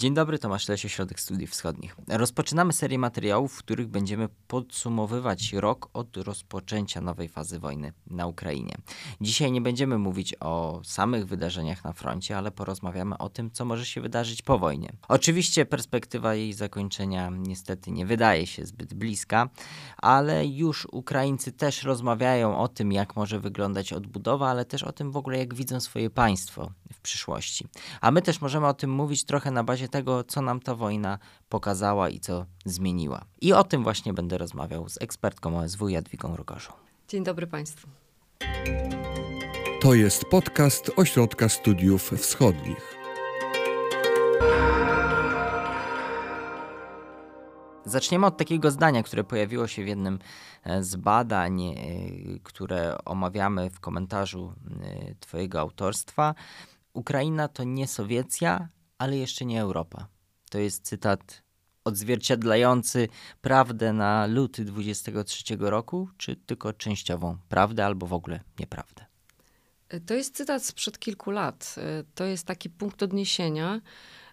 Dzień dobry, Tomasz Lesie, Środek Studiów Wschodnich. Rozpoczynamy serię materiałów, w których będziemy podsumowywać rok od rozpoczęcia nowej fazy wojny na Ukrainie. Dzisiaj nie będziemy mówić o samych wydarzeniach na froncie, ale porozmawiamy o tym, co może się wydarzyć po wojnie. Oczywiście perspektywa jej zakończenia niestety nie wydaje się zbyt bliska, ale już Ukraińcy też rozmawiają o tym, jak może wyglądać odbudowa, ale też o tym w ogóle, jak widzą swoje państwo w przyszłości. A my też możemy o tym mówić trochę na bazie tego, co nam ta wojna pokazała i co zmieniła. I o tym właśnie będę rozmawiał z ekspertką OSW Jadwigą Rogorzą. Dzień dobry Państwu. To jest podcast Ośrodka Studiów Wschodnich. Zaczniemy od takiego zdania, które pojawiło się w jednym e, z badań, e, które omawiamy w komentarzu e, Twojego autorstwa. Ukraina to nie Sowiecja, ale jeszcze nie Europa. To jest cytat odzwierciedlający prawdę na luty 23 roku, czy tylko częściową prawdę albo w ogóle nieprawdę? To jest cytat sprzed kilku lat. To jest taki punkt odniesienia,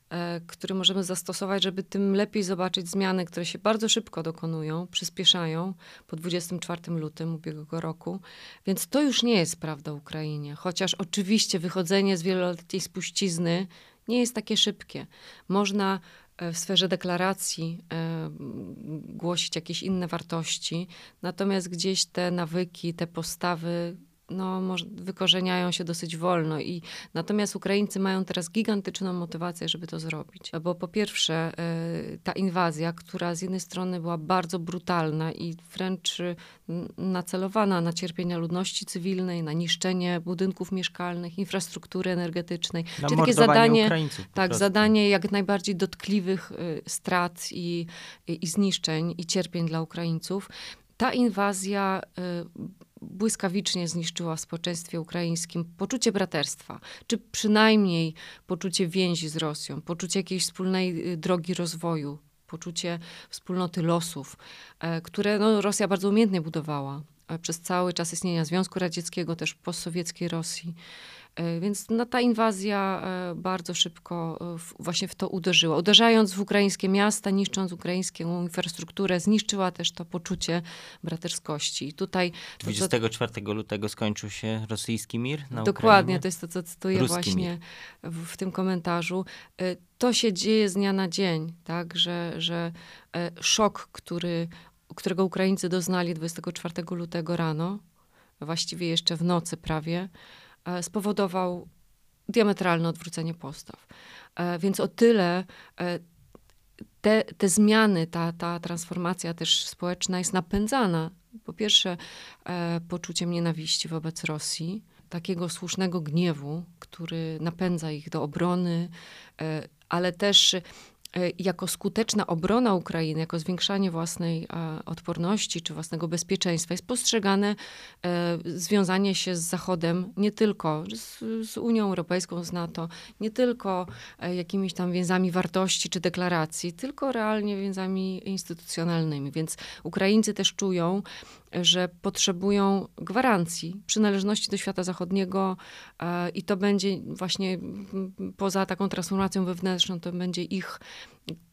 e, który możemy zastosować, żeby tym lepiej zobaczyć zmiany, które się bardzo szybko dokonują, przyspieszają po 24 lutym ubiegłego roku. Więc to już nie jest prawda o Ukrainie. Chociaż oczywiście wychodzenie z wieloletniej spuścizny nie jest takie szybkie. Można e, w sferze deklaracji e, głosić jakieś inne wartości, natomiast gdzieś te nawyki, te postawy no, wykorzeniają się dosyć wolno. I natomiast Ukraińcy mają teraz gigantyczną motywację, żeby to zrobić. Bo po pierwsze, e, ta inwazja, która z jednej strony była bardzo brutalna i wręcz nacelowana na cierpienia ludności cywilnej, na niszczenie budynków mieszkalnych, infrastruktury energetycznej. Na Czyli takie zadanie, tak, zadanie jak najbardziej dotkliwych e, strat i, i, zniszczeń i cierpień dla Ukraińców. Ta inwazja błyskawicznie zniszczyła w społeczeństwie ukraińskim poczucie braterstwa, czy przynajmniej poczucie więzi z Rosją, poczucie jakiejś wspólnej y, drogi rozwoju, poczucie wspólnoty losów, e, które no, Rosja bardzo umiejętnie budowała e, przez cały czas istnienia Związku Radzieckiego, też postsowieckiej Rosji. E, więc no, ta inwazja e, bardzo szybko e, właśnie w to uderzyła. Uderzając w ukraińskie miasta, niszcząc ukraińską infrastrukturę, zniszczyła też to poczucie braterskości. I tutaj... 24 to, lutego skończył się rosyjski mir na Dokładnie, Ukrainie? to jest to, co cytuję Ruski właśnie w, w, tym komentarzu. To się dzieje z dnia na dzień, tak, że, że szok, który, którego Ukraińcy doznali 24 lutego rano, właściwie jeszcze w nocy prawie, spowodował diametralne odwrócenie postaw. E, więc o tyle e, te, te zmiany, ta, ta transformacja też społeczna jest napędzana po pierwsze poczuciem nienawiści wobec Rosji, takiego słusznego gniewu, który napędza ich do obrony, ale też E, jako skuteczna obrona Ukrainy, jako zwiększanie własnej e, odporności czy własnego bezpieczeństwa jest postrzegane e, związanie się z Zachodem nie tylko z, z Unią Europejską, z NATO, nie tylko jakimiś tam więzami wartości czy deklaracji, tylko realnie więzami instytucjonalnymi. Więc Ukraińcy też czują, że potrzebują gwarancji przynależności do świata zachodniego i to będzie właśnie poza taką transformacją wewnętrzną, to będzie ich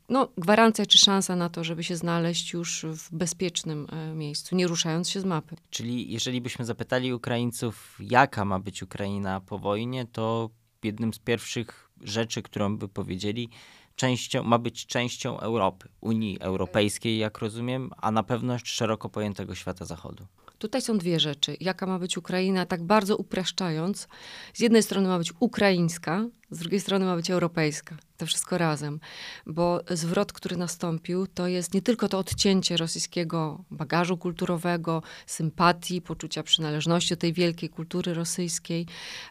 no, gwarancja czy szansa na to, żeby się znaleźć już w bezpiecznym e, miejscu, nie ruszając się z mapy. Czyli jeżeli byśmy zapytali Ukraińców, jaka ma być Ukraina po wojnie, to jednym z pierwszych rzeczy, którą by powiedzieli, częścią, ma być częścią Europy, Unii Europejskiej, jak rozumiem, a na pewno szeroko pojętego świata zachodu. Tutaj są dwie rzeczy. Jaka ma być Ukraina, tak bardzo upraszczając. Z jednej strony ma być ukraińska, z drugiej strony ma być europejska. To wszystko razem. Bo zwrot, który nastąpił, to jest nie tylko to odcięcie rosyjskiego bagażu kulturowego, sympatii, poczucia przynależności do tej wielkiej kultury rosyjskiej,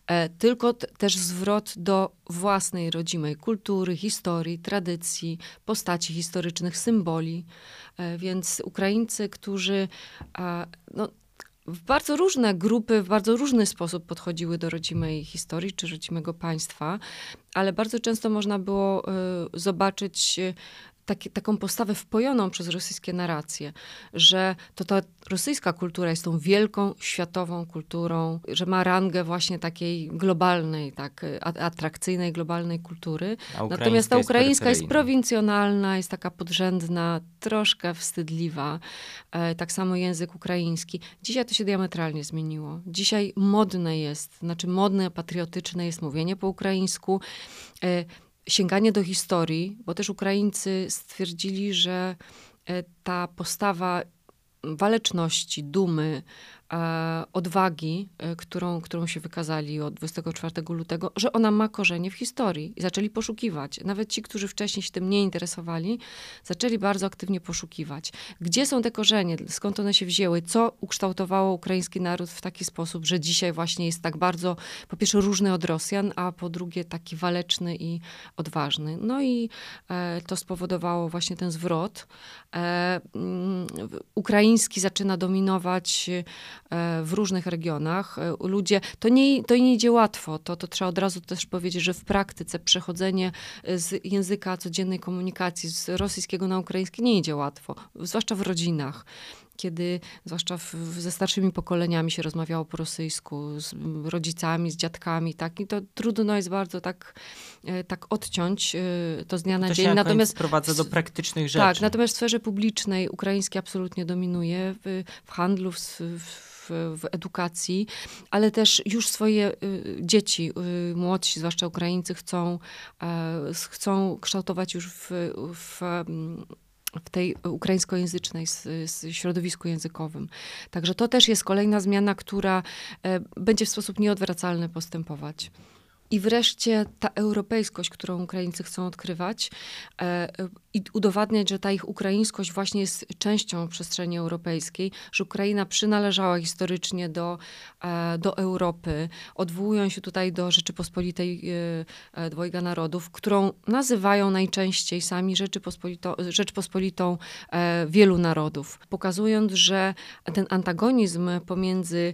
e, tylko też zwrot do własnej rodzimej kultury, historii, tradycji, postaci historycznych, symboli. E, więc Ukraińcy, którzy no, w bardzo różne grupy, w bardzo różny sposób podchodziły do rodzimej historii czy rodzimego państwa, ale bardzo często można było y, zobaczyć y, taki, taką postawę wpojoną przez rosyjskie narracje, że to ta rosyjska kultura jest tą wielką, światową kulturą, że ma rangę właśnie takiej globalnej, tak, atrakcyjnej, globalnej kultury. Natomiast ta ukraińska jest, jest prowincjonalna, jest taka podrzędna, troszkę wstydliwa. E, tak samo język ukraiński. Dzisiaj to się diametralnie zmieniło. Dzisiaj modne jest, znaczy modne, patriotyczne jest mówienie po ukraińsku. E, sięganie do historii, bo też Ukraińcy stwierdzili, że e, ta postawa waleczności, dumy, odwagi, e, którą, którą się wykazali od 24 lutego, że ona ma korzenie w historii i zaczęli poszukiwać. Nawet ci, którzy wcześniej się tym nie interesowali, zaczęli bardzo aktywnie poszukiwać. Gdzie są te korzenie, skąd one się wzięły, co ukształtowało ukraiński naród w taki sposób, że dzisiaj właśnie jest tak bardzo, po pierwsze, różny od Rosjan, a po drugie, taki waleczny i odważny. No i e, to spowodowało właśnie ten zwrot. E, ukraiński zaczyna dominować E, w różnych regionach. E, ludzie, to nie, to nie idzie łatwo, to, to trzeba od razu też powiedzieć, że w praktyce przechodzenie e, z języka codziennej komunikacji z rosyjskiego na ukraiński nie idzie łatwo, zwłaszcza w rodzinach kiedy zwłaszcza w, ze starszymi pokoleniami się rozmawiało po rosyjsku, z rodzicami, z dziadkami, tak, i to trudno jest bardzo tak, tak odciąć to z dnia na to dzień. Się natomiast sprowadza do praktycznych rzeczy. Tak, natomiast w sferze publicznej ukraiński absolutnie dominuje, w, w handlu, w, w w, edukacji, ale też już swoje y, dzieci, y, młodsi, zwłaszcza Ukraińcy, chcą, e, chcą kształtować już w, w w tej ukraińskojęzycznej środowisku językowym. Także to też jest kolejna zmiana, która e, będzie w sposób nieodwracalny postępować. I wreszcie ta europejskość, którą Ukraińcy chcą odkrywać e, i udowadniać, że ta ich ukraińskość właśnie jest częścią przestrzeni europejskiej, że Ukraina przynależała historycznie do, e, do Europy. Odwołują się tutaj do Rzeczypospolitej e, Dwojga Narodów, którą nazywają najczęściej sami Rzeczypospolito, Rzeczpospolitą wielu narodów, pokazując, że ten antagonizm pomiędzy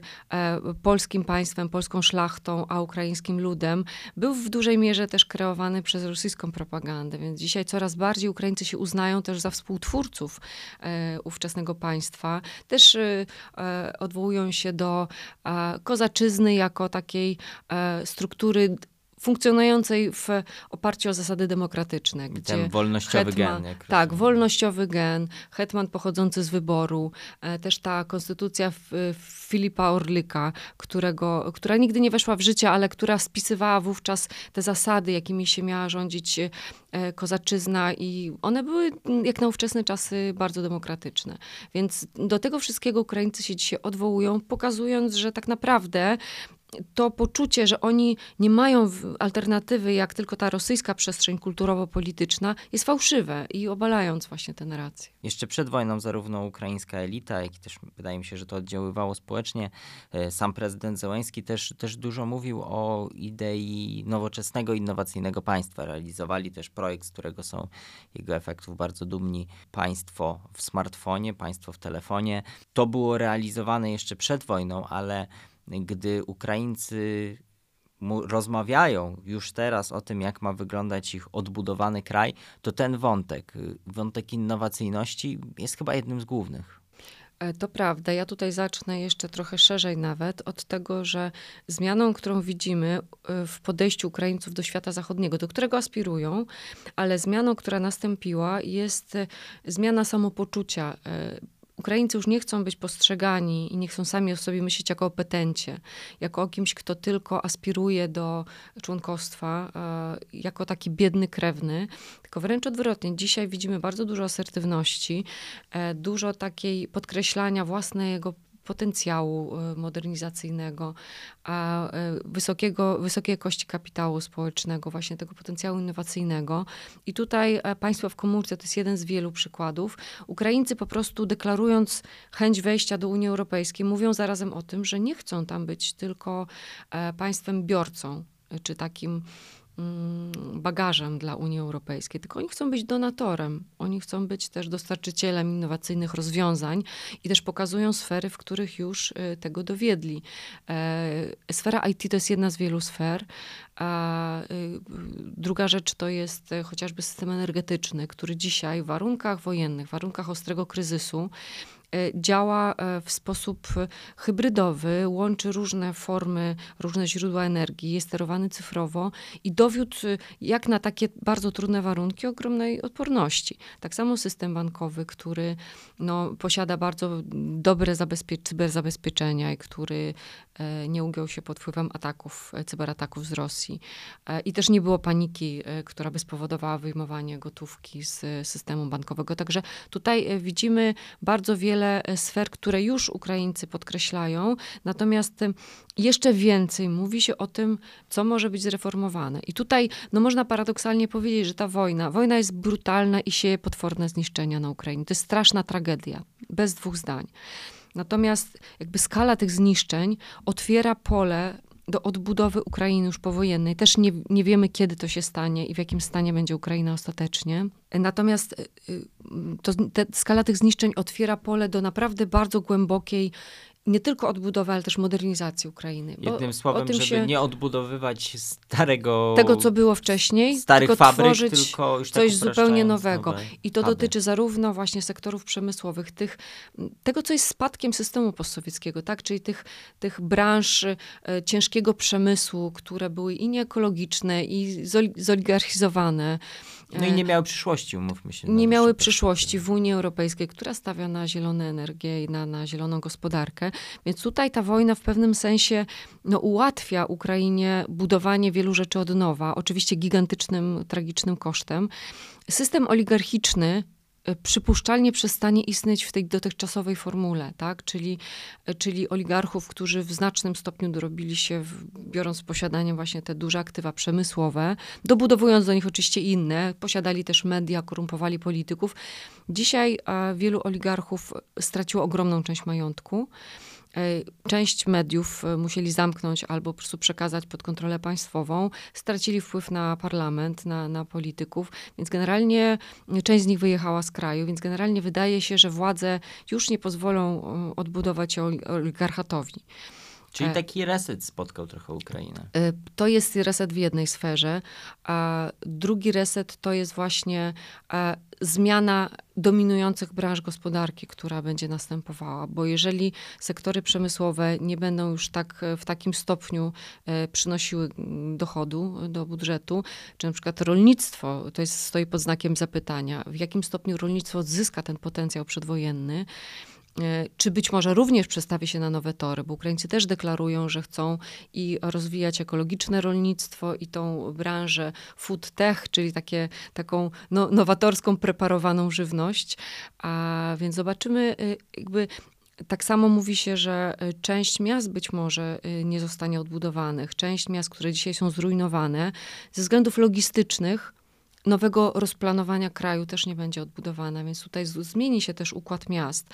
polskim państwem, polską szlachtą, a ukraińskim ludem był w dużej mierze też kreowany przez rosyjską propagandę, więc dzisiaj coraz bardziej Ukraińcy się uznają też za współtwórców e, ówczesnego państwa. Też e, e odwołują się do e, kozaczyzny jako takiej e, struktury funkcjonującej w oparciu o zasady demokratyczne. Gdzie Ten wolnościowy hetman, gen. tak, wolnościowy gen, hetman pochodzący z wyboru, e, też ta konstytucja Filipa Orlika, którego, która nigdy nie weszła w życie, ale która spisywała wówczas te zasady, jakimi się miała rządzić e, kozaczyzna i one były jak na ówczesne czasy bardzo demokratyczne. Więc do tego wszystkiego Ukraińcy się dzisiaj odwołują, pokazując, że tak naprawdę to poczucie, że oni nie mają alternatywy, jak tylko ta rosyjska przestrzeń kulturowo-polityczna, jest fałszywe i obalając właśnie te narracje. Jeszcze przed wojną zarówno ukraińska elita, jak i też wydaje mi się, że to oddziaływało społecznie, e, sam prezydent Zełański też, też dużo mówił o idei nowoczesnego, innowacyjnego państwa. Realizowali też projekt, z którego są jego efektów bardzo dumni. Państwo w smartfonie, państwo w telefonie. To było realizowane jeszcze przed wojną, ale gdy Ukraińcy rozmawiają już teraz o tym, jak ma wyglądać ich odbudowany kraj, to ten wątek, wątek innowacyjności jest chyba jednym z głównych. E, to prawda. Ja tutaj zacznę jeszcze trochę szerzej nawet od tego, że zmianą, którą widzimy e, w podejściu Ukraińców do świata zachodniego, do którego aspirują, ale zmianą, która nastąpiła, jest e, zmiana samopoczucia Ukraińcy już nie chcą być postrzegani i nie chcą sami o sobie myśleć jako o petencie, jako o kimś, kto tylko aspiruje do członkostwa, e, jako taki biedny krewny, tylko wręcz odwrotnie. Dzisiaj widzimy bardzo dużo asertywności, e, dużo takiej podkreślania własnego potencjału e, modernizacyjnego, a e, wysokiego, wysokiej jakości kapitału społecznego, właśnie tego potencjału innowacyjnego. I tutaj e, państwo w komórce to jest jeden z wielu przykładów. Ukraińcy po prostu deklarując chęć wejścia do Unii Europejskiej, mówią zarazem o tym, że nie chcą tam być tylko państwem biorcą, czy takim bagażem dla Unii Europejskiej, tylko oni chcą być donatorem. Oni chcą być też dostarczycielem innowacyjnych rozwiązań i też pokazują sfery, w których już y, tego dowiedli. E, sfera IT to jest jedna z wielu sfer. A y, druga rzecz to jest e, chociażby system energetyczny, który dzisiaj w warunkach wojennych, w warunkach ostrego kryzysu, działa e, w sposób hybrydowy, łączy różne formy, różne źródła energii, jest sterowany cyfrowo i dowiódł, e, jak na takie bardzo trudne warunki, ogromnej odporności. Tak samo system bankowy, który no, posiada bardzo dobre zabezpie- cyberzabezpieczenia i który nie ugiął się pod wpływem ataków, cyberataków z Rosji. I też nie było paniki, która by spowodowała wyjmowanie gotówki z systemu bankowego. Także tutaj widzimy bardzo wiele e, sfer, które już Ukraińcy podkreślają, natomiast e, jeszcze więcej mówi się o tym, co może być zreformowane. I tutaj no, można paradoksalnie powiedzieć, że ta wojna, wojna jest brutalna i sieje potworne zniszczenia na Ukrainie. To jest straszna tragedia, bez dwóch zdań. Natomiast jakby skala tych zniszczeń otwiera pole do odbudowy Ukrainy już powojennej. Też nie, nie wiemy, kiedy to się stanie i w jakim stanie będzie Ukraina ostatecznie. Natomiast y, y, to, te, skala tych zniszczeń otwiera pole do naprawdę bardzo głębokiej nie tylko odbudowy, ale też modernizacji Ukrainy. Jednym słowem, żeby się... nie odbudowywać starego... Tego, co było wcześniej, starych tylko fabryk, tworzyć tylko już tak coś zupełnie nowego. I to huby. dotyczy zarówno właśnie sektorów przemysłowych, tych, tego, co jest spadkiem systemu postsowieckiego, tak? czyli tych, tych branż e, ciężkiego przemysłu, które były i nieekologiczne, i zoligarchizowane. No i nie miały przyszłości, umówmy się. Nie miały przyszłości w Unii Europejskiej, która stawia na zielone energię i na, na zieloną gospodarkę. Więc tutaj ta wojna w pewnym sensie no, ułatwia Ukrainie budowanie wielu rzeczy od nowa, oczywiście gigantycznym, tragicznym kosztem. System oligarchiczny E, przypuszczalnie przestanie istnieć w tej dotychczasowej formule, tak? czyli, czyli oligarchów, którzy w znacznym stopniu dorobili się, w, biorąc w posiadanie właśnie te duże aktywa przemysłowe, dobudowując do nich oczywiście inne, posiadali też media, korumpowali polityków. Dzisiaj wielu oligarchów straciło ogromną część majątku. E, część mediów e, musieli zamknąć albo po prostu przekazać pod kontrolę państwową. Stracili wpływ na parlament, na, na polityków, więc generalnie część z nich wyjechała z kraju, więc generalnie wydaje się, że władze już nie pozwolą e, odbudować oligarchatowi. Czyli taki reset spotkał trochę Ukrainę. To jest reset w jednej sferze, a drugi reset to jest właśnie zmiana dominujących branż gospodarki, która będzie następowała, bo jeżeli sektory przemysłowe nie będą już tak w takim stopniu e, przynosiły dochodu do budżetu, czy na przykład rolnictwo, to jest, stoi pod znakiem zapytania, w jakim stopniu rolnictwo odzyska ten potencjał przedwojenny, E, czy być może również przestawi się na nowe tory, bo Ukraińcy też deklarują, że chcą i rozwijać ekologiczne rolnictwo i tą branżę food tech, czyli takie, taką no, nowatorską, preparowaną żywność. A więc zobaczymy, e, jakby tak samo mówi się, że e, część miast być może nie zostanie odbudowanych, część miast, które dzisiaj są zrujnowane, ze względów logistycznych nowego rozplanowania kraju też nie będzie odbudowana, więc tutaj zmieni się też układ miast,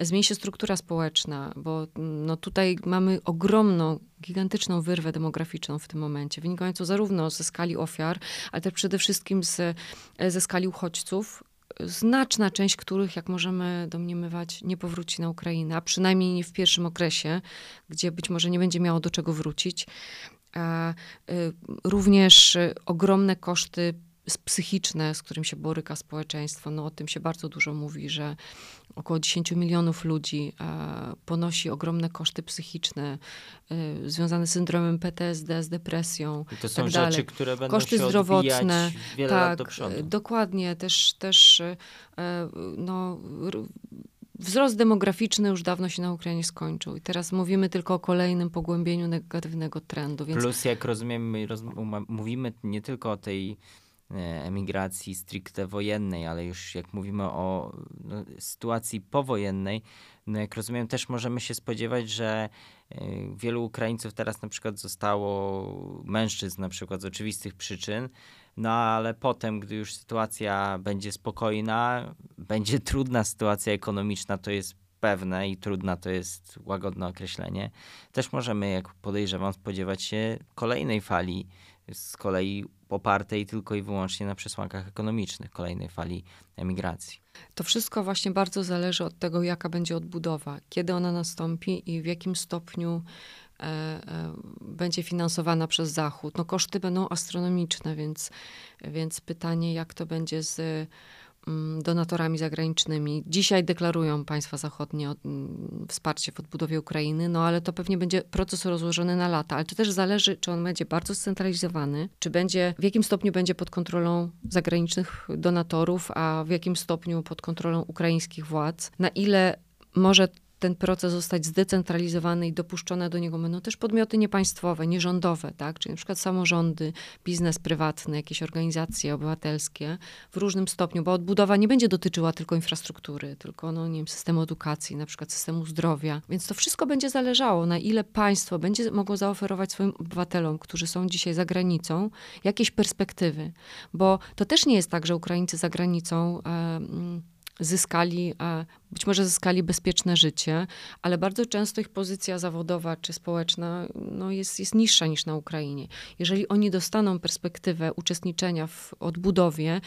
zmieni się struktura społeczna, bo no tutaj mamy ogromną, gigantyczną wyrwę demograficzną w tym momencie, wynikającą zarówno ze skali ofiar, ale też przede wszystkim z, ze skali uchodźców, znaczna część których, jak możemy domniemywać, nie powróci na Ukrainę, a przynajmniej nie w pierwszym okresie, gdzie być może nie będzie miało do czego wrócić. Y, również ogromne koszty psychiczne, z którym się boryka społeczeństwo. No, o tym się bardzo dużo mówi, że około 10 milionów ludzi e, ponosi ogromne koszty psychiczne e, związane z syndromem PTSD, z depresją. I to są tak rzeczy, dalej. które będą koszty się zdrowotne. wiele tak, lat do przodu. Dokładnie, też, też e, no, wzrost demograficzny już dawno się na Ukrainie skończył i teraz mówimy tylko o kolejnym pogłębieniu negatywnego trendu. Więc... Plus, jak rozumiemy, roz, mówimy nie tylko o tej emigracji stricte wojennej, ale już jak mówimy o no, sytuacji powojennej, no jak rozumiem, też możemy się spodziewać, że e, wielu Ukraińców teraz na przykład zostało mężczyzn na przykład z oczywistych przyczyn, no ale potem, gdy już sytuacja będzie spokojna, będzie trudna sytuacja ekonomiczna, to jest pewne i trudna to jest łagodne określenie, też możemy, jak podejrzewam, spodziewać się kolejnej fali z kolei opartej tylko i wyłącznie na przesłankach ekonomicznych kolejnej fali emigracji. To wszystko właśnie bardzo zależy od tego, jaka będzie odbudowa, kiedy ona nastąpi i w jakim stopniu e, e, będzie finansowana przez Zachód. No koszty będą astronomiczne, więc, więc pytanie, jak to będzie z donatorami zagranicznymi. Dzisiaj deklarują państwa zachodnie mm, wsparcie w odbudowie Ukrainy, no ale to pewnie będzie proces rozłożony na lata. Ale to też zależy, czy on będzie bardzo scentralizowany, czy będzie, w jakim stopniu będzie pod kontrolą zagranicznych donatorów, a w jakim stopniu pod kontrolą ukraińskich władz, na ile może ten proces zostać zdecentralizowany i dopuszczone do niego będą też podmioty niepaństwowe, nierządowe, tak? czyli na przykład samorządy, biznes prywatny, jakieś organizacje obywatelskie w różnym stopniu, bo odbudowa nie będzie dotyczyła tylko infrastruktury, tylko no, nie wiem, systemu edukacji, na przykład systemu zdrowia. Więc to wszystko będzie zależało, na ile państwo będzie mogło zaoferować swoim obywatelom, którzy są dzisiaj za granicą, jakieś perspektywy. Bo to też nie jest tak, że Ukraińcy za granicą... E, zyskali, być może zyskali bezpieczne życie, ale bardzo często ich pozycja zawodowa czy społeczna no jest, jest niższa niż na Ukrainie. Jeżeli oni dostaną perspektywę uczestniczenia w odbudowie,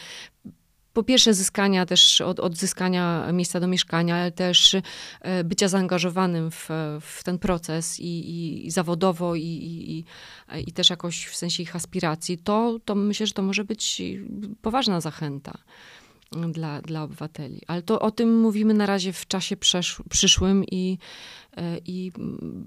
po pierwsze zyskania też, od, odzyskania miejsca do mieszkania, ale też e, bycia zaangażowanym w, w ten proces i, i, i zawodowo i, i, i, też jakoś w sensie ich aspiracji, to, to myślę, że to może być poważna zachęta dla, dla obywateli. Ale to o tym mówimy na razie w czasie przesz, przyszłym i, e, i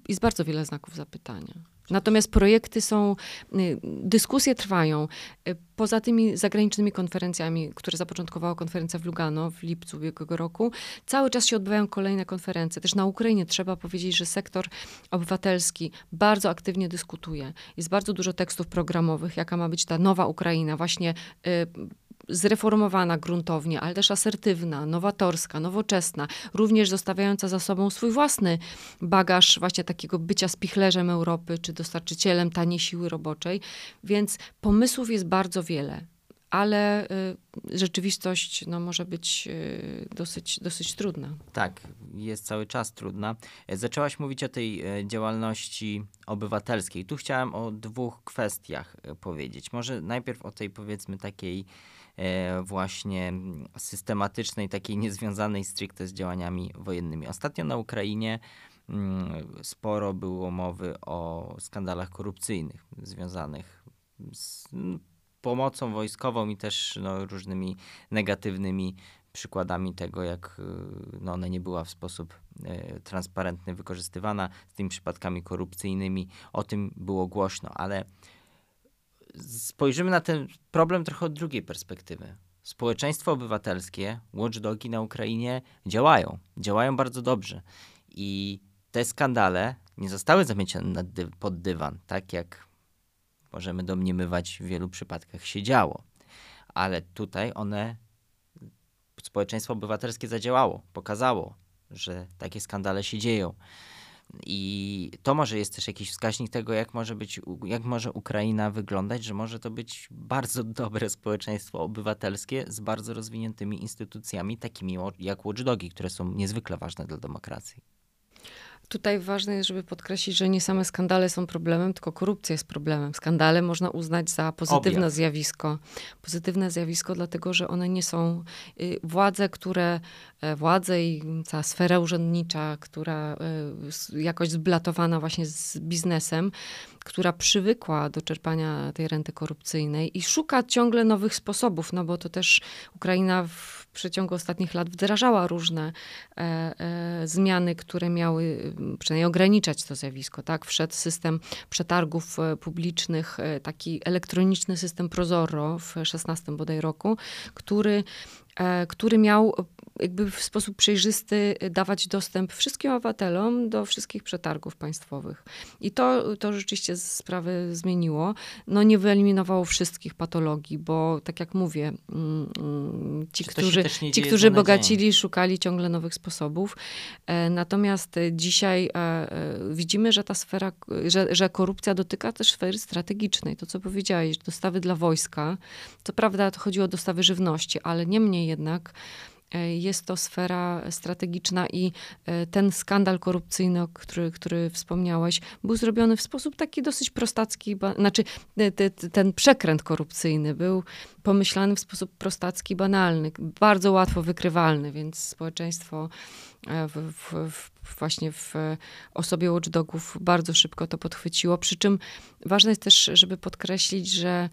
jest bardzo wiele znaków zapytania. Natomiast projekty są, y, dyskusje trwają. Y, poza tymi zagranicznymi konferencjami, które zapoczątkowała konferencja w Lugano w lipcu ubiegłego roku, cały czas się odbywają kolejne konferencje. Też na Ukrainie trzeba powiedzieć, że sektor obywatelski bardzo aktywnie dyskutuje. Jest bardzo dużo tekstów programowych, jaka ma być ta nowa Ukraina, właśnie y, zreformowana gruntownie, ale też asertywna, nowatorska, nowoczesna, również zostawiająca za sobą swój własny bagaż właśnie takiego bycia spichlerzem Europy, czy dostarczycielem taniej siły roboczej. Więc pomysłów jest bardzo wiele ale y, rzeczywistość no, może być y, dosyć, dosyć trudna. Tak, jest cały czas trudna. Zaczęłaś mówić o tej e, działalności obywatelskiej. Tu chciałem o dwóch kwestiach e, powiedzieć. Może najpierw o tej powiedzmy takiej właśnie systematycznej, takiej niezwiązanej stricte z działaniami wojennymi. Ostatnio na Ukrainie mm, sporo było mowy o skandalach korupcyjnych związanych z pomocą wojskową i też no, różnymi negatywnymi przykładami tego, jak no, ona nie była w sposób e, transparentny wykorzystywana, z tymi przypadkami korupcyjnymi. O tym było głośno, ale spojrzymy na ten problem trochę od drugiej perspektywy. Społeczeństwo obywatelskie, watchdogi na Ukrainie działają. Działają bardzo dobrze. I te skandale nie zostały zamiecione dy pod dywan, tak jak możemy domniemywać w wielu przypadkach się działo. Ale tutaj one, społeczeństwo obywatelskie zadziałało, pokazało, że takie skandale się dzieją. I to może jest też jakiś wskaźnik tego, jak może być, jak może Ukraina wyglądać, że może to być bardzo dobre społeczeństwo obywatelskie z bardzo rozwiniętymi instytucjami, takimi jak watchdogi, które są niezwykle ważne dla demokracji. Tutaj ważne jest, żeby podkreślić, że nie same skandale są problemem, tylko korupcja jest problemem. Skandale można uznać za pozytywne Objaw. zjawisko. Pozytywne zjawisko, dlatego że one nie są y, władze, które, e, władze i cała sfera urzędnicza, która y, jakoś zblatowana właśnie z biznesem, która przywykła do czerpania tej renty korupcyjnej i szuka ciągle nowych sposobów, no bo to też Ukraina w przeciągu ostatnich lat wdrażała różne e, e, zmiany, które miały przynajmniej ograniczać to zjawisko. Tak? Wszedł system przetargów e, publicznych, e, taki elektroniczny system Prozorro w 16 bodaj roku, który E, który miał jakby w sposób przejrzysty dawać dostęp wszystkim obywatelom do wszystkich przetargów państwowych. I to, to rzeczywiście sprawę zmieniło. No nie wyeliminowało wszystkich patologii, bo tak jak mówię, mm, mm, ci, którzy, ci, którzy bogacili, szukali ciągle nowych sposobów. E, natomiast dzisiaj e, widzimy, że ta sfera, że, że korupcja dotyka też sfery strategicznej. To, co powiedziałeś, dostawy dla wojska. Co prawda to chodziło o dostawy żywności, ale niemniej jednak E, jest to sfera strategiczna i e, ten skandal korupcyjny, który, który wspomniałeś, był zrobiony w sposób taki dosyć prostacki, znaczy e, ten przekręt korupcyjny był pomyślany w sposób prostacki, banalny, bardzo łatwo wykrywalny, więc społeczeństwo w, w, w, właśnie w osobie watchdogów bardzo szybko to podchwyciło. Przy czym ważne jest też, żeby podkreślić, że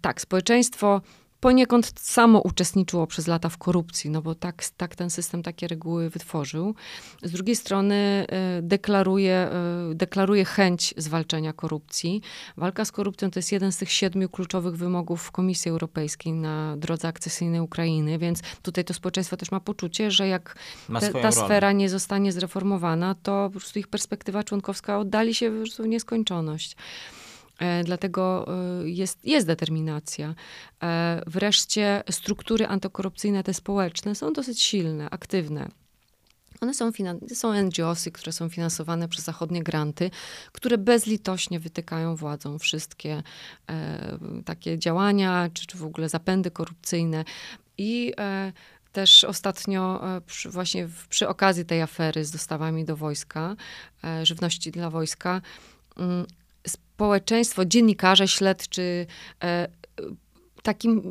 tak, społeczeństwo poniekąd samo uczestniczyło przez lata w korupcji, no bo tak, tak ten system takie reguły wytworzył. Z drugiej strony e, deklaruje, e, deklaruje chęć zwalczenia korupcji. Walka z korupcją to jest jeden z tych siedmiu kluczowych wymogów Komisji Europejskiej na drodze akcesyjnej Ukrainy, więc tutaj to społeczeństwo też ma poczucie, że jak te, ta sfera nie zostanie zreformowana, to po prostu ich perspektywa członkowska oddali się w nieskończoność. E, dlatego e, jest, jest determinacja. E, wreszcie struktury antykorupcyjne, te społeczne, są dosyć silne, aktywne. One są, są NGOsy, które są finansowane przez zachodnie granty, które bezlitośnie wytykają władzom wszystkie e, takie działania, czy, czy w ogóle zapędy korupcyjne. I e, też ostatnio, e, przy, właśnie w, przy okazji tej afery z dostawami do wojska, żywności dla wojska, mm, społeczeństwo, dziennikarze śledczy e, takim,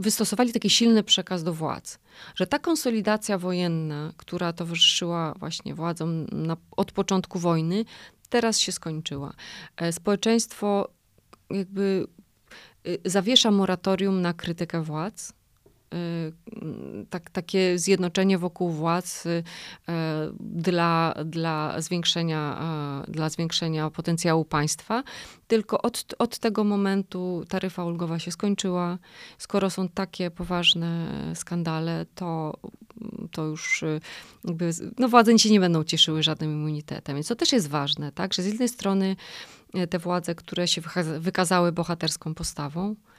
wystosowali taki silny przekaz do władz, że ta konsolidacja wojenna, która towarzyszyła właśnie władzom na, od początku wojny, teraz się skończyła. E, społeczeństwo jakby zawiesza moratorium na krytykę władz, tak, takie zjednoczenie wokół władz y, dla, dla, zwiększenia, dla zwiększenia potencjału państwa. Tylko od, od tego momentu taryfa ulgowa się skończyła. Skoro są takie poważne skandale, to, to już y, jakby, no władze się nie będą cieszyły żadnym immunitetem. Więc to też jest ważne, tak? Że z jednej strony te władze, które się wykazały bohaterską postawą, E,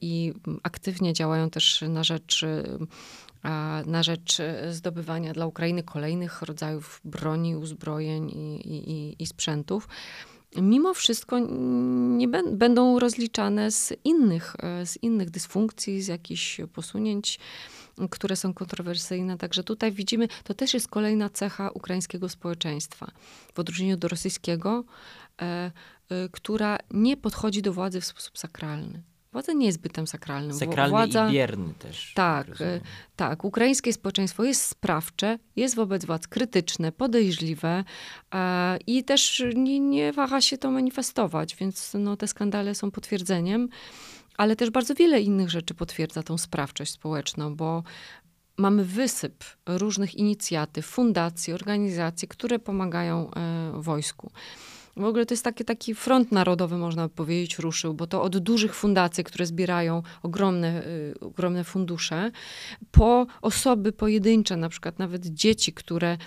i aktywnie działają też na rzecz, e, na rzecz zdobywania dla Ukrainy kolejnych rodzajów broni, uzbrojeń i, i, i sprzętów. Mimo wszystko nie będą rozliczane z innych, e, z innych dysfunkcji, z jakichś posunięć, które są kontrowersyjne. Także tutaj widzimy, to też jest kolejna cecha ukraińskiego społeczeństwa, w odróżnieniu do rosyjskiego, która nie podchodzi do władzy w sposób sakralny. Władza nie jest bytem sakralnym. Sakralny Władza, i bierny też. Tak, e, tak. Ukraińskie społeczeństwo jest sprawcze, jest wobec władz krytyczne, podejrzliwe e, i też nie, nie waha się to manifestować, więc no, te skandale są potwierdzeniem, ale też bardzo wiele innych rzeczy potwierdza tą sprawczość społeczną, bo mamy wysyp różnych inicjatyw, fundacji, organizacji, które pomagają e, wojsku. W ogóle to jest taki, taki front narodowy, można powiedzieć, ruszył, bo to od dużych fundacji, które zbierają ogromne, y, ogromne fundusze, po osoby pojedyncze, na przykład nawet dzieci, które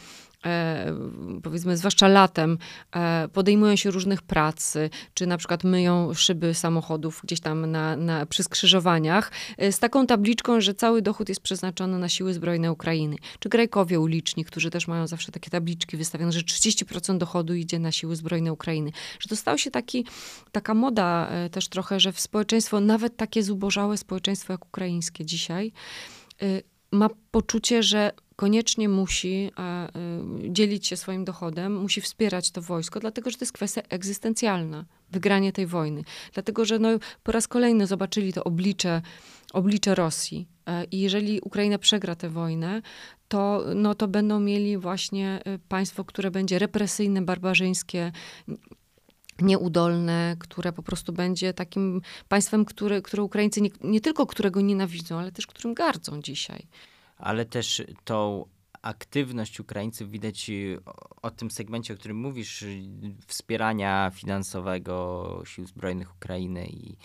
powiedzmy, zwłaszcza latem, e, podejmują się różnych prac, czy na przykład myją szyby samochodów gdzieś tam na, na, przy skrzyżowaniach, e, z taką tabliczką, że cały dochód jest przeznaczony na siły zbrojne Ukrainy. Czy grajkowie uliczni, którzy też mają zawsze takie tabliczki wystawione, że 30% dochodu idzie na siły zbrojne Ukrainy. Że to się taki, taka moda też trochę, że w społeczeństwo, nawet takie zubożałe społeczeństwo jak ukraińskie dzisiaj, ma poczucie, że koniecznie musi e, dzielić się swoim dochodem, musi wspierać to wojsko, dlatego że to jest kwestia egzystencjalna, wygranie tej wojny. Dlatego, że no, po raz kolejny zobaczyli to oblicze, oblicze Rosji. E, I jeżeli Ukraina przegra tę wojnę, to, no, to będą mieli właśnie e, państwo, które będzie represyjne, barbarzyńskie, nieudolne, które po prostu będzie takim państwem, które, które Ukraińcy nie, nie tylko którego nienawidzą, ale też którym gardzą dzisiaj ale też tą aktywność Ukraińców widać y, o, tym segmencie, o którym mówisz, y, wspierania finansowego sił zbrojnych Ukrainy i,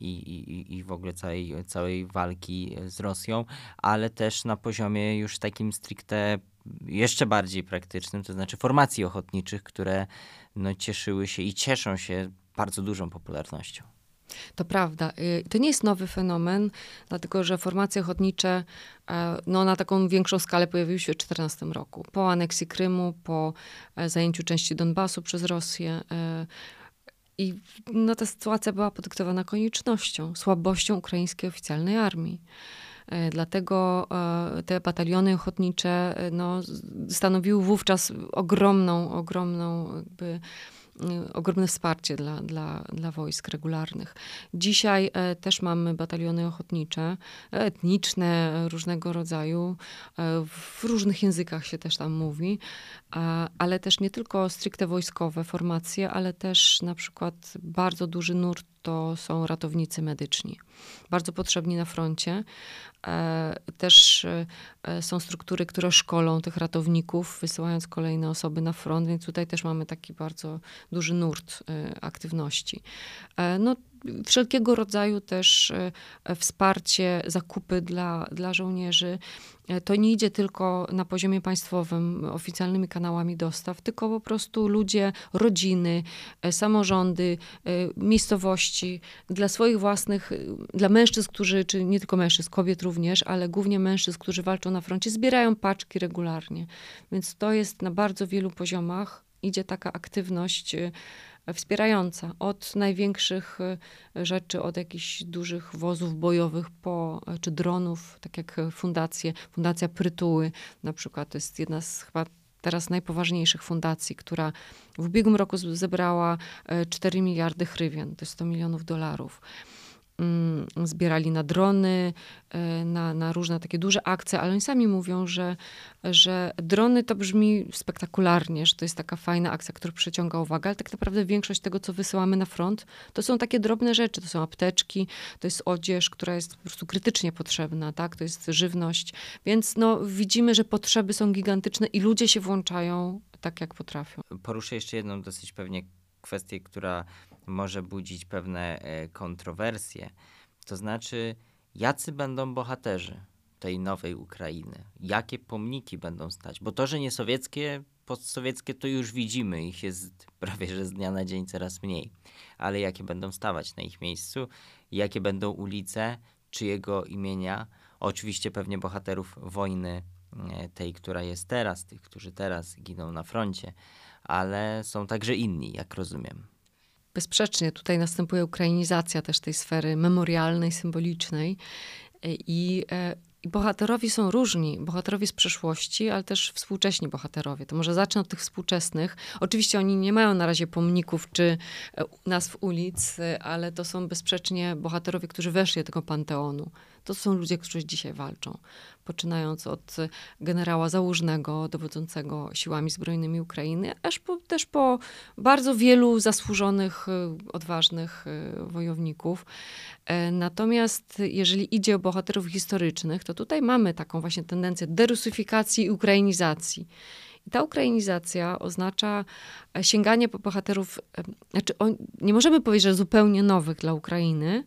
i, i, w ogóle całej, całej walki z Rosją, ale też na poziomie już takim stricte jeszcze bardziej praktycznym, to znaczy formacji ochotniczych, które no, cieszyły się i cieszą się bardzo dużą popularnością. To prawda. Y, to nie jest nowy fenomen, dlatego że formacje ochotnicze e, no, na taką większą skalę pojawiły się w 2014 roku. Po aneksji Krymu, po e, zajęciu części Donbasu przez Rosję. E, I no, ta sytuacja była podyktowana koniecznością, słabością ukraińskiej oficjalnej armii. Dlatego te bataliony ochotnicze no, stanowiły wówczas ogromną, ogromną jakby ogromne wsparcie dla, dla, dla wojsk regularnych. Dzisiaj e, też mamy bataliony ochotnicze, etniczne, różnego rodzaju, e, w różnych językach się też tam mówi, ale też nie tylko stricte wojskowe formacje, ale też na przykład bardzo duży nurt to są ratownicy medyczni. Bardzo potrzebni na froncie. E, też e, są struktury, które szkolą tych ratowników, wysyłając kolejne osoby na front, więc tutaj też mamy taki bardzo duży nurt e, aktywności. No, wszelkiego rodzaju też e, wsparcie, zakupy dla, dla żołnierzy. E, to nie idzie tylko na poziomie państwowym, oficjalnymi kanałami dostaw, tylko po prostu ludzie, rodziny, e, samorządy, miejscowości, dla swoich własnych, dla mężczyzn, którzy, czy nie tylko mężczyzn, kobiet również, ale głównie mężczyzn, którzy walczą na froncie, zbierają paczki regularnie. Więc to jest na bardzo wielu poziomach, idzie taka aktywność wspierająca. Od największych y, rzeczy, od jakichś dużych wozów bojowych po, y, czy dronów, tak jak fundacje, Fundacja Prytuły na przykład, to jest jedna z chyba teraz najpoważniejszych fundacji, która w ubiegłym roku zebrała 4 y, miliardy hrywien, to jest 100 milionów dolarów. Mm, zbierali na drony, e, na, na różne takie duże akcje, ale oni sami mówią, że, że drony to brzmi spektakularnie, że to jest taka fajna akcja, która przyciąga uwagę, ale tak naprawdę większość tego, co wysyłamy na front, to są takie drobne rzeczy, to są apteczki, to jest odzież, która jest po prostu krytycznie potrzebna, tak? to jest żywność, więc no, widzimy, że potrzeby są gigantyczne i ludzie się włączają tak, jak potrafią. Poruszę jeszcze jedną dosyć pewnie kwestię, która może budzić pewne e, kontrowersje. To znaczy, jacy będą bohaterzy tej nowej Ukrainy? Jakie pomniki będą stać? Bo to, że nie sowieckie, postsowieckie, to już widzimy. Ich jest prawie że z dnia na dzień coraz mniej. Ale jakie będą stawać na ich miejscu? Jakie będą ulice? Czyjego imienia? Oczywiście pewnie bohaterów wojny e, tej, która jest teraz, tych, którzy teraz giną na froncie, ale są także inni, jak rozumiem. Bezsprzecznie tutaj następuje ukrainizacja też tej sfery memorialnej, symbolicznej i, e, i bohaterowie są różni. Bohaterowie z przeszłości, ale też współcześni bohaterowie. To może zacznę od tych współczesnych. Oczywiście oni nie mają na razie pomników czy e, nazw ulic, e, ale to są bezsprzecznie bohaterowie, którzy weszli do tego panteonu. To są ludzie, którzy dzisiaj walczą. Poczynając od generała Załużnego, dowodzącego siłami zbrojnymi Ukrainy, aż po, też po bardzo wielu zasłużonych, y, odważnych y, wojowników. E, natomiast jeżeli idzie o bohaterów historycznych, to tutaj mamy taką właśnie tendencję derusyfikacji i ukrainizacji. I ta ukrainizacja oznacza e, sięganie po bohaterów, e, znaczy on, nie możemy powiedzieć, że zupełnie nowych dla Ukrainy,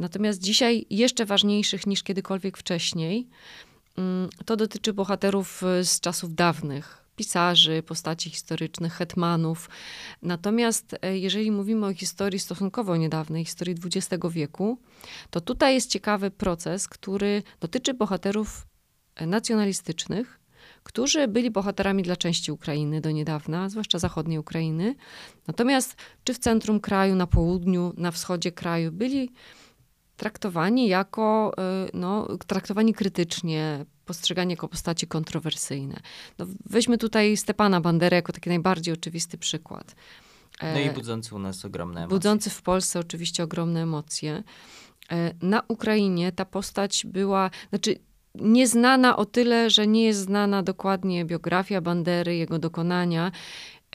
natomiast dzisiaj jeszcze ważniejszych niż kiedykolwiek wcześniej. Mm, to dotyczy bohaterów e, z czasów dawnych, pisarzy, postaci historycznych, hetmanów. Natomiast jeżeli mówimy o historii stosunkowo niedawnej, historii XX wieku, to tutaj jest ciekawy proces, który dotyczy bohaterów nacjonalistycznych, którzy byli bohaterami dla części Ukrainy do niedawna, zwłaszcza zachodniej Ukrainy. Natomiast czy w centrum kraju, na południu, na wschodzie kraju byli traktowani jako, y, no, traktowani krytycznie, postrzegani jako postaci kontrowersyjne. No, weźmy tutaj Stepana Banderę jako taki najbardziej oczywisty przykład. No i e, budzący u nas ogromne emocje. Budzący w Polsce oczywiście ogromne emocje. E, na Ukrainie ta postać była, znaczy nieznana o tyle, że nie jest znana dokładnie biografia Bandery, jego dokonania.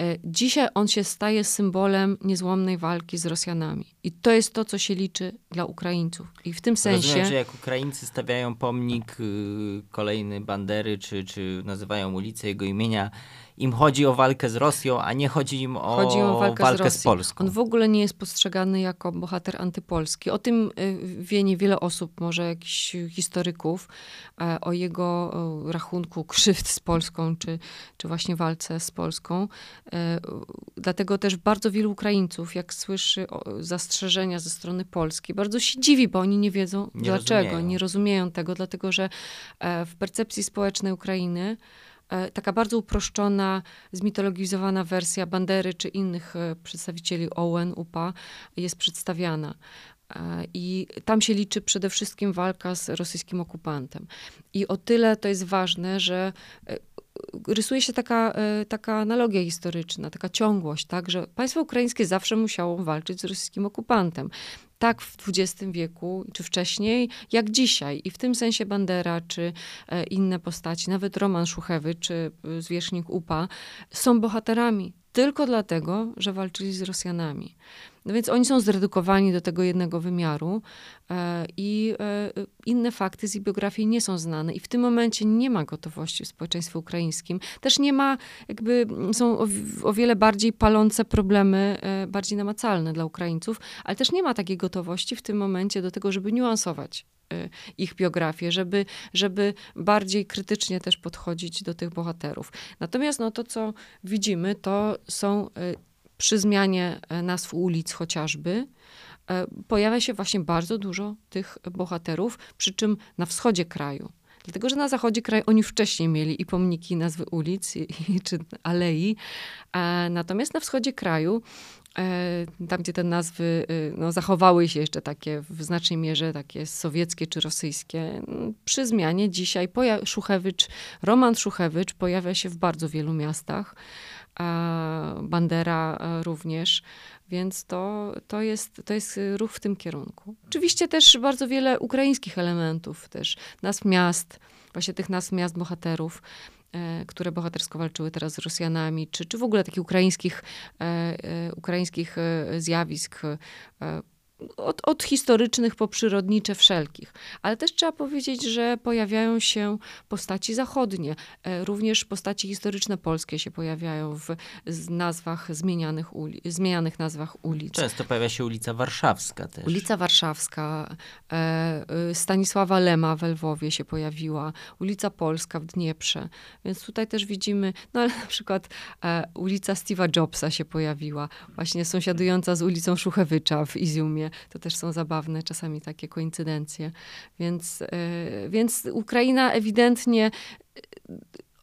E, dzisiaj on się staje symbolem niezłomnej walki z Rosjanami. I to jest to, co się liczy dla Ukraińców. I w tym sensie. Rozumiem, że jak Ukraińcy stawiają pomnik y, kolejny Bandery, czy, czy nazywają ulicę jego imienia, im chodzi o walkę z Rosją, a nie chodzi im o, chodzi o walkę, walkę z, z, Polską. On w ogóle nie jest postrzegany jako bohater antypolski. O tym y, wie niewiele osób, może jakichś historyków, e, o jego rachunku krzywd z Polską, czy, czy właśnie walce z Polską. E, dlatego też bardzo wielu Ukraińców, jak słyszy zastrzeżenia ze strony Polski, bardzo się dziwi, bo oni nie wiedzą nie dlaczego, rozumieją. nie rozumieją tego, dlatego że e, w percepcji społecznej Ukrainy E, taka bardzo uproszczona, zmitologizowana wersja Bandery czy innych e, przedstawicieli OUN, UPA jest przedstawiana. I tam się liczy przede wszystkim walka z rosyjskim okupantem. I o tyle to jest ważne, że rysuje się taka, taka analogia historyczna, taka ciągłość, tak, że państwo ukraińskie zawsze musiało walczyć z rosyjskim okupantem tak w XX wieku, czy wcześniej, jak dzisiaj. I w tym sensie Bandera, czy e, inne postaci, nawet Roman Szuchewy, czy e, zwierzchnik UPA, są bohaterami tylko dlatego, że walczyli z Rosjanami. No więc oni są zredukowani do tego jednego wymiaru e, i e, inne fakty z ich biografii nie są znane. I w tym momencie nie ma gotowości w społeczeństwie ukraińskim. Też nie ma, jakby są o, o wiele bardziej palące problemy, e, bardziej namacalne dla Ukraińców, ale też nie ma takiej gotowości w tym momencie do tego, żeby niuansować ich biografię, żeby, żeby bardziej krytycznie też podchodzić do tych bohaterów. Natomiast no, to, co widzimy, to są przy zmianie e, nazw ulic chociażby, e, pojawia się właśnie bardzo dużo tych bohaterów, przy czym na wschodzie kraju. Dlatego, że na zachodzie kraju oni wcześniej mieli i pomniki, nazwy ulic, i, czy alei, a natomiast na wschodzie kraju e, tam, gdzie te nazwy no, zachowały się jeszcze takie w znacznej mierze takie sowieckie czy rosyjskie, przy zmianie dzisiaj Szuchewicz, Roman Szuchewicz pojawia się w bardzo wielu miastach. Bandera e, również, więc to, to, jest, to jest ruch w tym kierunku. Oczywiście też bardzo wiele ukraińskich elementów, też nazw miast, właśnie tych nazw miast bohaterów, e, które bohatersko walczyły teraz z Rosjanami, czy, czy w ogóle takich ukraińskich, e, ukraińskich zjawisk od, od, historycznych po przyrodnicze wszelkich. Ale też trzeba powiedzieć, że pojawiają się postaci zachodnie. E, również postaci historyczne polskie się pojawiają w nazwach zmienianych, uli, zmienianych nazwach ulic. Często pojawia się ulica Warszawska też. Ulica Warszawska, e, e, Stanisława Lema w Lwowie się pojawiła, ulica Polska w Dnieprze. Więc tutaj też widzimy, no ale na przykład ulica Steve'a Jobsa się pojawiła, właśnie sąsiadująca z ulicą Szuchewicza w Izjumie to też są zabawne czasami takie koincydencje. Więc, e, więc Ukraina ewidentnie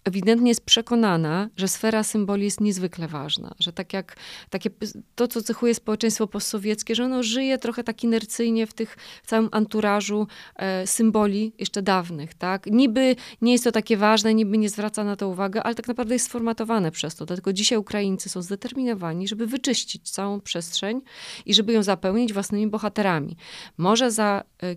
ewidentnie jest przekonana, że sfera symboli jest niezwykle ważna, że tak jak takie, to, co cechuje społeczeństwo postsowieckie, że ono żyje trochę tak inercyjnie w tych w całym anturażu e, symboli jeszcze dawnych, tak? Niby nie jest to takie ważne, niby nie zwraca na to uwagi, ale tak naprawdę jest sformatowane przez to. Dlatego dzisiaj Ukraińcy są zdeterminowani, żeby wyczyścić całą przestrzeń i żeby ją zapełnić własnymi bohaterami. Może za e,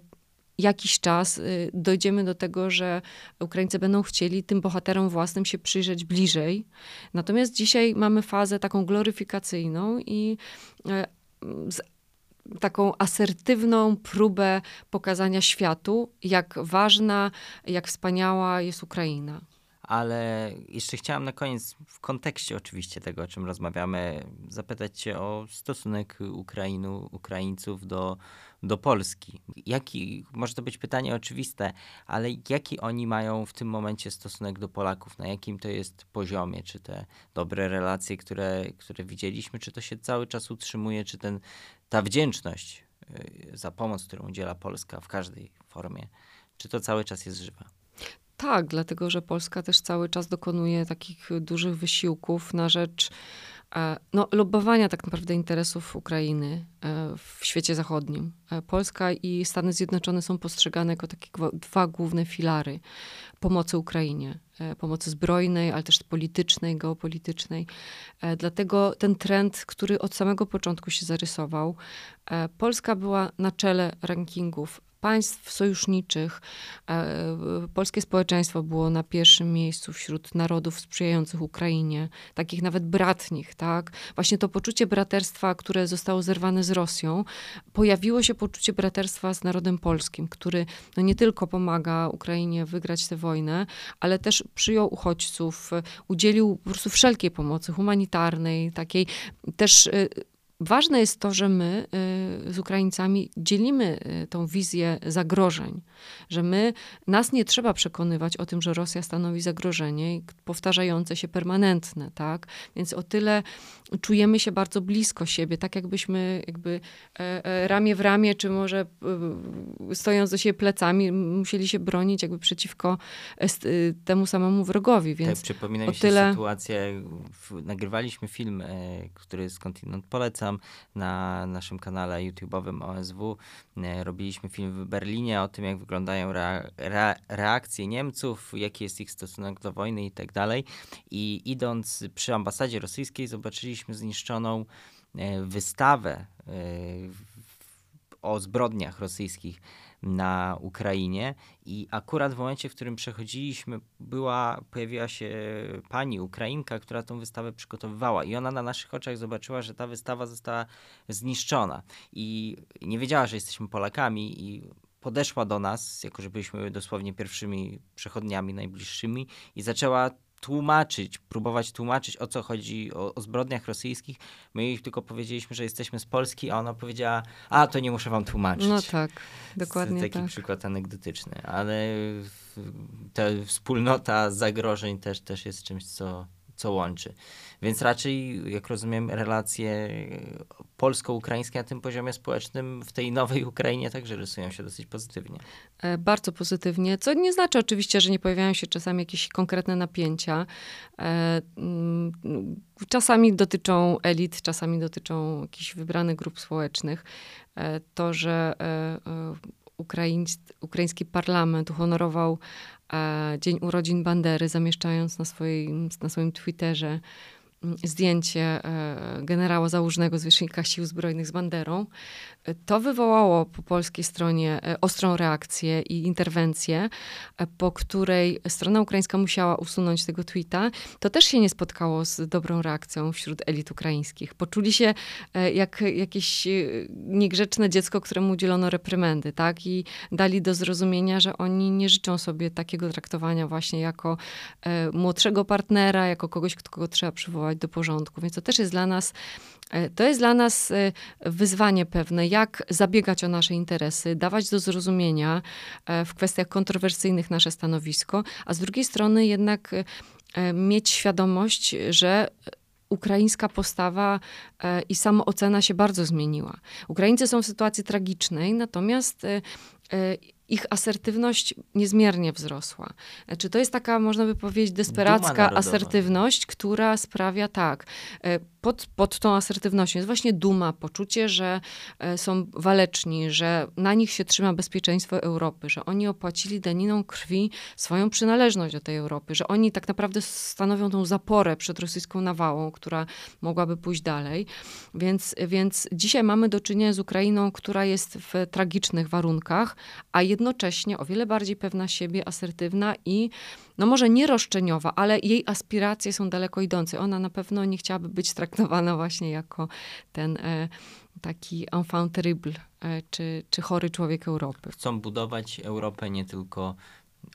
jakiś czas y, dojdziemy do tego, że Ukraińcy będą chcieli tym bohaterom własnym się przyjrzeć bliżej. Natomiast dzisiaj mamy fazę taką gloryfikacyjną i e, taką asertywną próbę pokazania światu, jak ważna, jak wspaniała jest Ukraina. Ale jeszcze chciałam na koniec, w kontekście oczywiście tego, o czym rozmawiamy, zapytać Cię o stosunek Ukrainu, Ukraińców do do Polski. Jaki, może to być pytanie oczywiste, ale jaki oni mają w tym momencie stosunek do Polaków? Na jakim to jest poziomie? Czy te dobre relacje, które, które widzieliśmy, czy to się cały czas utrzymuje? Czy ten, ta wdzięczność y, za pomoc, którą udziela Polska w każdej formie, czy to cały czas jest żywa? Tak, dlatego że Polska też cały czas dokonuje takich dużych wysiłków na rzecz no, lobowania tak naprawdę interesów Ukrainy e, w świecie zachodnim. E, Polska i Stany Zjednoczone są postrzegane jako takie dwa główne filary pomocy Ukrainie. E, pomocy zbrojnej, ale też politycznej, geopolitycznej. Dlatego ten trend, który od samego początku się zarysował, Polska była na czele rankingów państw sojuszniczych e, polskie społeczeństwo było na pierwszym miejscu wśród narodów sprzyjających Ukrainie, takich nawet bratnich, tak? Właśnie to poczucie braterstwa, które zostało zerwane z Rosją, pojawiło się poczucie braterstwa z narodem polskim, który no nie tylko pomaga Ukrainie wygrać tę wojnę, ale też przyjął uchodźców, udzielił po prostu wszelkiej pomocy humanitarnej, takiej też y, Ważne jest to, że my y, z Ukraińcami dzielimy y, tą wizję zagrożeń, że my, nas nie trzeba przekonywać o tym, że Rosja stanowi zagrożenie powtarzające się permanentne, tak? Więc o tyle czujemy się bardzo blisko siebie, tak jakbyśmy jakby e, e, ramię w ramię, czy może e, stojąc do siebie plecami, musieli się bronić jakby przeciwko temu samemu wrogowi, więc tak, przypomina mi się tyle... sytuacja, nagrywaliśmy film, który skądinąd polecam, polecam na naszym kanale YouTube'owym OSW. Robiliśmy film w Berlinie o tym, jak wyglądają rea re reakcje Niemców, jaki jest ich stosunek do wojny i tak dalej. I idąc przy ambasadzie rosyjskiej, zobaczyliśmy zniszczoną e, wystawę e, o zbrodniach rosyjskich na Ukrainie. I akurat w momencie, w którym przechodziliśmy, była, pojawiła się pani Ukrainka, która tą wystawę przygotowywała. I ona na naszych oczach zobaczyła, że ta wystawa została zniszczona. I nie wiedziała, że jesteśmy Polakami i podeszła do nas, jako że byliśmy dosłownie pierwszymi przechodniami najbliższymi i zaczęła tłumaczyć, próbować tłumaczyć o co chodzi o, o zbrodniach rosyjskich. My jej tylko powiedzieliśmy, że jesteśmy z Polski, a ona powiedziała, a to nie muszę wam tłumaczyć. No tak, dokładnie Taki tak. przykład anegdotyczny, ale ta wspólnota zagrożeń też, też jest czymś, co, co łączy. Więc raczej, jak rozumiem, relacje polsko-ukraińskie na tym poziomie społecznym w tej nowej Ukrainie także rysują się dosyć pozytywnie. E, bardzo pozytywnie, co nie znaczy oczywiście, że nie pojawiają się czasami jakieś konkretne napięcia. E, mm, czasami dotyczą elit, czasami dotyczą jakichś wybranych grup społecznych. E, to, że ukraiński parlament uhonorował dzień urodzin Bandery, zamieszczając na, swoim, na swoim Twitterze zdjęcie e, generała założnego zwierzchnika sił zbrojnych z banderą. To wywołało po polskiej stronie e, ostrą reakcję i interwencję, e, po której strona ukraińska musiała usunąć tego tweeta. To też się nie spotkało z dobrą reakcją wśród elit ukraińskich. Poczuli się jak jakieś niegrzeczne dziecko, któremu udzielono reprymendy, tak? I dali do zrozumienia, że oni nie życzą sobie takiego traktowania właśnie jako młodszego partnera, jako kogoś, kogo trzeba przywołać do porządku. Więc to też jest dla nas, e, to jest dla nas e, wyzwanie pewne, jak zabiegać o nasze interesy, dawać do zrozumienia e, w kwestiach kontrowersyjnych nasze stanowisko, a z drugiej strony jednak mieć świadomość, że ukraińska postawa i samoocena się bardzo zmieniła. Ukraińcy są w sytuacji tragicznej, natomiast ich asertywność niezmiernie wzrosła. Czy to jest taka, można by powiedzieć, desperacka asertywność, która sprawia tak, e, pod, pod tą asertywnością jest właśnie duma, poczucie, że e, są waleczni, że na nich się trzyma bezpieczeństwo Europy, że oni opłacili daniną krwi swoją przynależność do tej Europy, że oni tak naprawdę stanowią tą zaporę przed rosyjską nawałą, która mogłaby pójść dalej. Więc, więc dzisiaj mamy do czynienia z Ukrainą, która jest w tragicznych warunkach, a jednocześnie o wiele bardziej pewna siebie, asertywna i no może nie roszczeniowa, ale jej aspiracje są daleko idące. Ona na pewno nie chciałaby być traktowana właśnie jako ten e, taki enfant terrible, e, czy, czy chory człowiek Europy. Chcą budować Europę nie tylko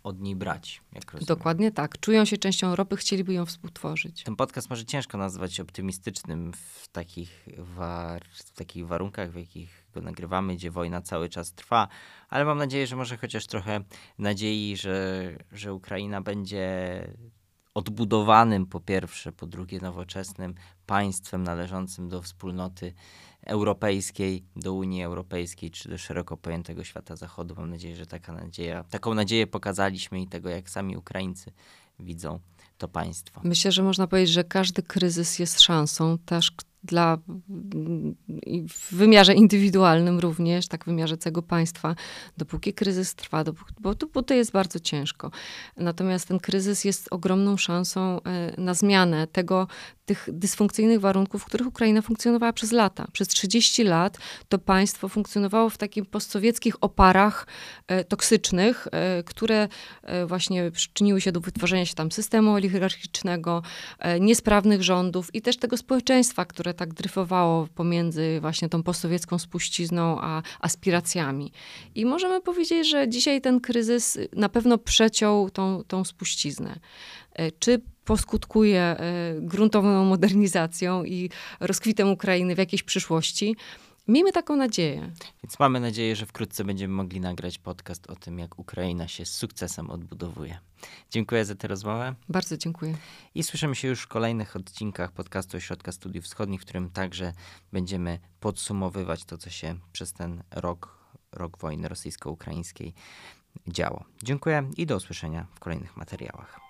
od niej brać. Dokładnie tak. Czują się częścią Europy, chcieliby ją współtworzyć. Ten podcast może ciężko nazwać optymistycznym w takich, war w takich warunkach, w jakich go nagrywamy, gdzie wojna cały czas trwa, ale mam nadzieję, że może chociaż trochę nadziei, że, że Ukraina będzie odbudowanym po pierwsze, po drugie nowoczesnym państwem należącym do wspólnoty europejskiej, do Unii Europejskiej, czy do szeroko pojętego świata zachodu. Mam nadzieję, że taka nadzieja, taką nadzieję pokazaliśmy i tego, jak sami Ukraińcy widzą to państwo. Myślę, że można powiedzieć, że każdy kryzys jest szansą, też dla, w wymiarze indywidualnym również, tak w wymiarze całego państwa, dopóki kryzys trwa, dopóki, bo, bo to jest bardzo ciężko. Natomiast ten kryzys jest ogromną szansą e, na zmianę tego, tych dysfunkcyjnych warunków, w których Ukraina funkcjonowała przez lata. Przez 30 lat to państwo funkcjonowało w takich postsowieckich oparach e, toksycznych, e, które e, właśnie przyczyniły się do wytworzenia się tam systemu oligarchicznego, e, niesprawnych rządów i też tego społeczeństwa, które tak dryfowało pomiędzy właśnie tą postsowiecką spuścizną a aspiracjami. I możemy powiedzieć, że dzisiaj ten kryzys na pewno przeciął tą, tą spuściznę. E, czy poskutkuje e, gruntowną modernizacją i rozkwitem Ukrainy w jakiejś przyszłości. Miejmy taką nadzieję. Więc mamy nadzieję, że wkrótce będziemy mogli nagrać podcast o tym, jak Ukraina się z sukcesem odbudowuje. Dziękuję za tę rozmowę. Bardzo dziękuję. I słyszymy się już w kolejnych odcinkach podcastu Ośrodka Studiów Wschodnich, w którym także będziemy podsumowywać to, co się przez ten rok, rok wojny rosyjsko-ukraińskiej działo. Dziękuję i do usłyszenia w kolejnych materiałach.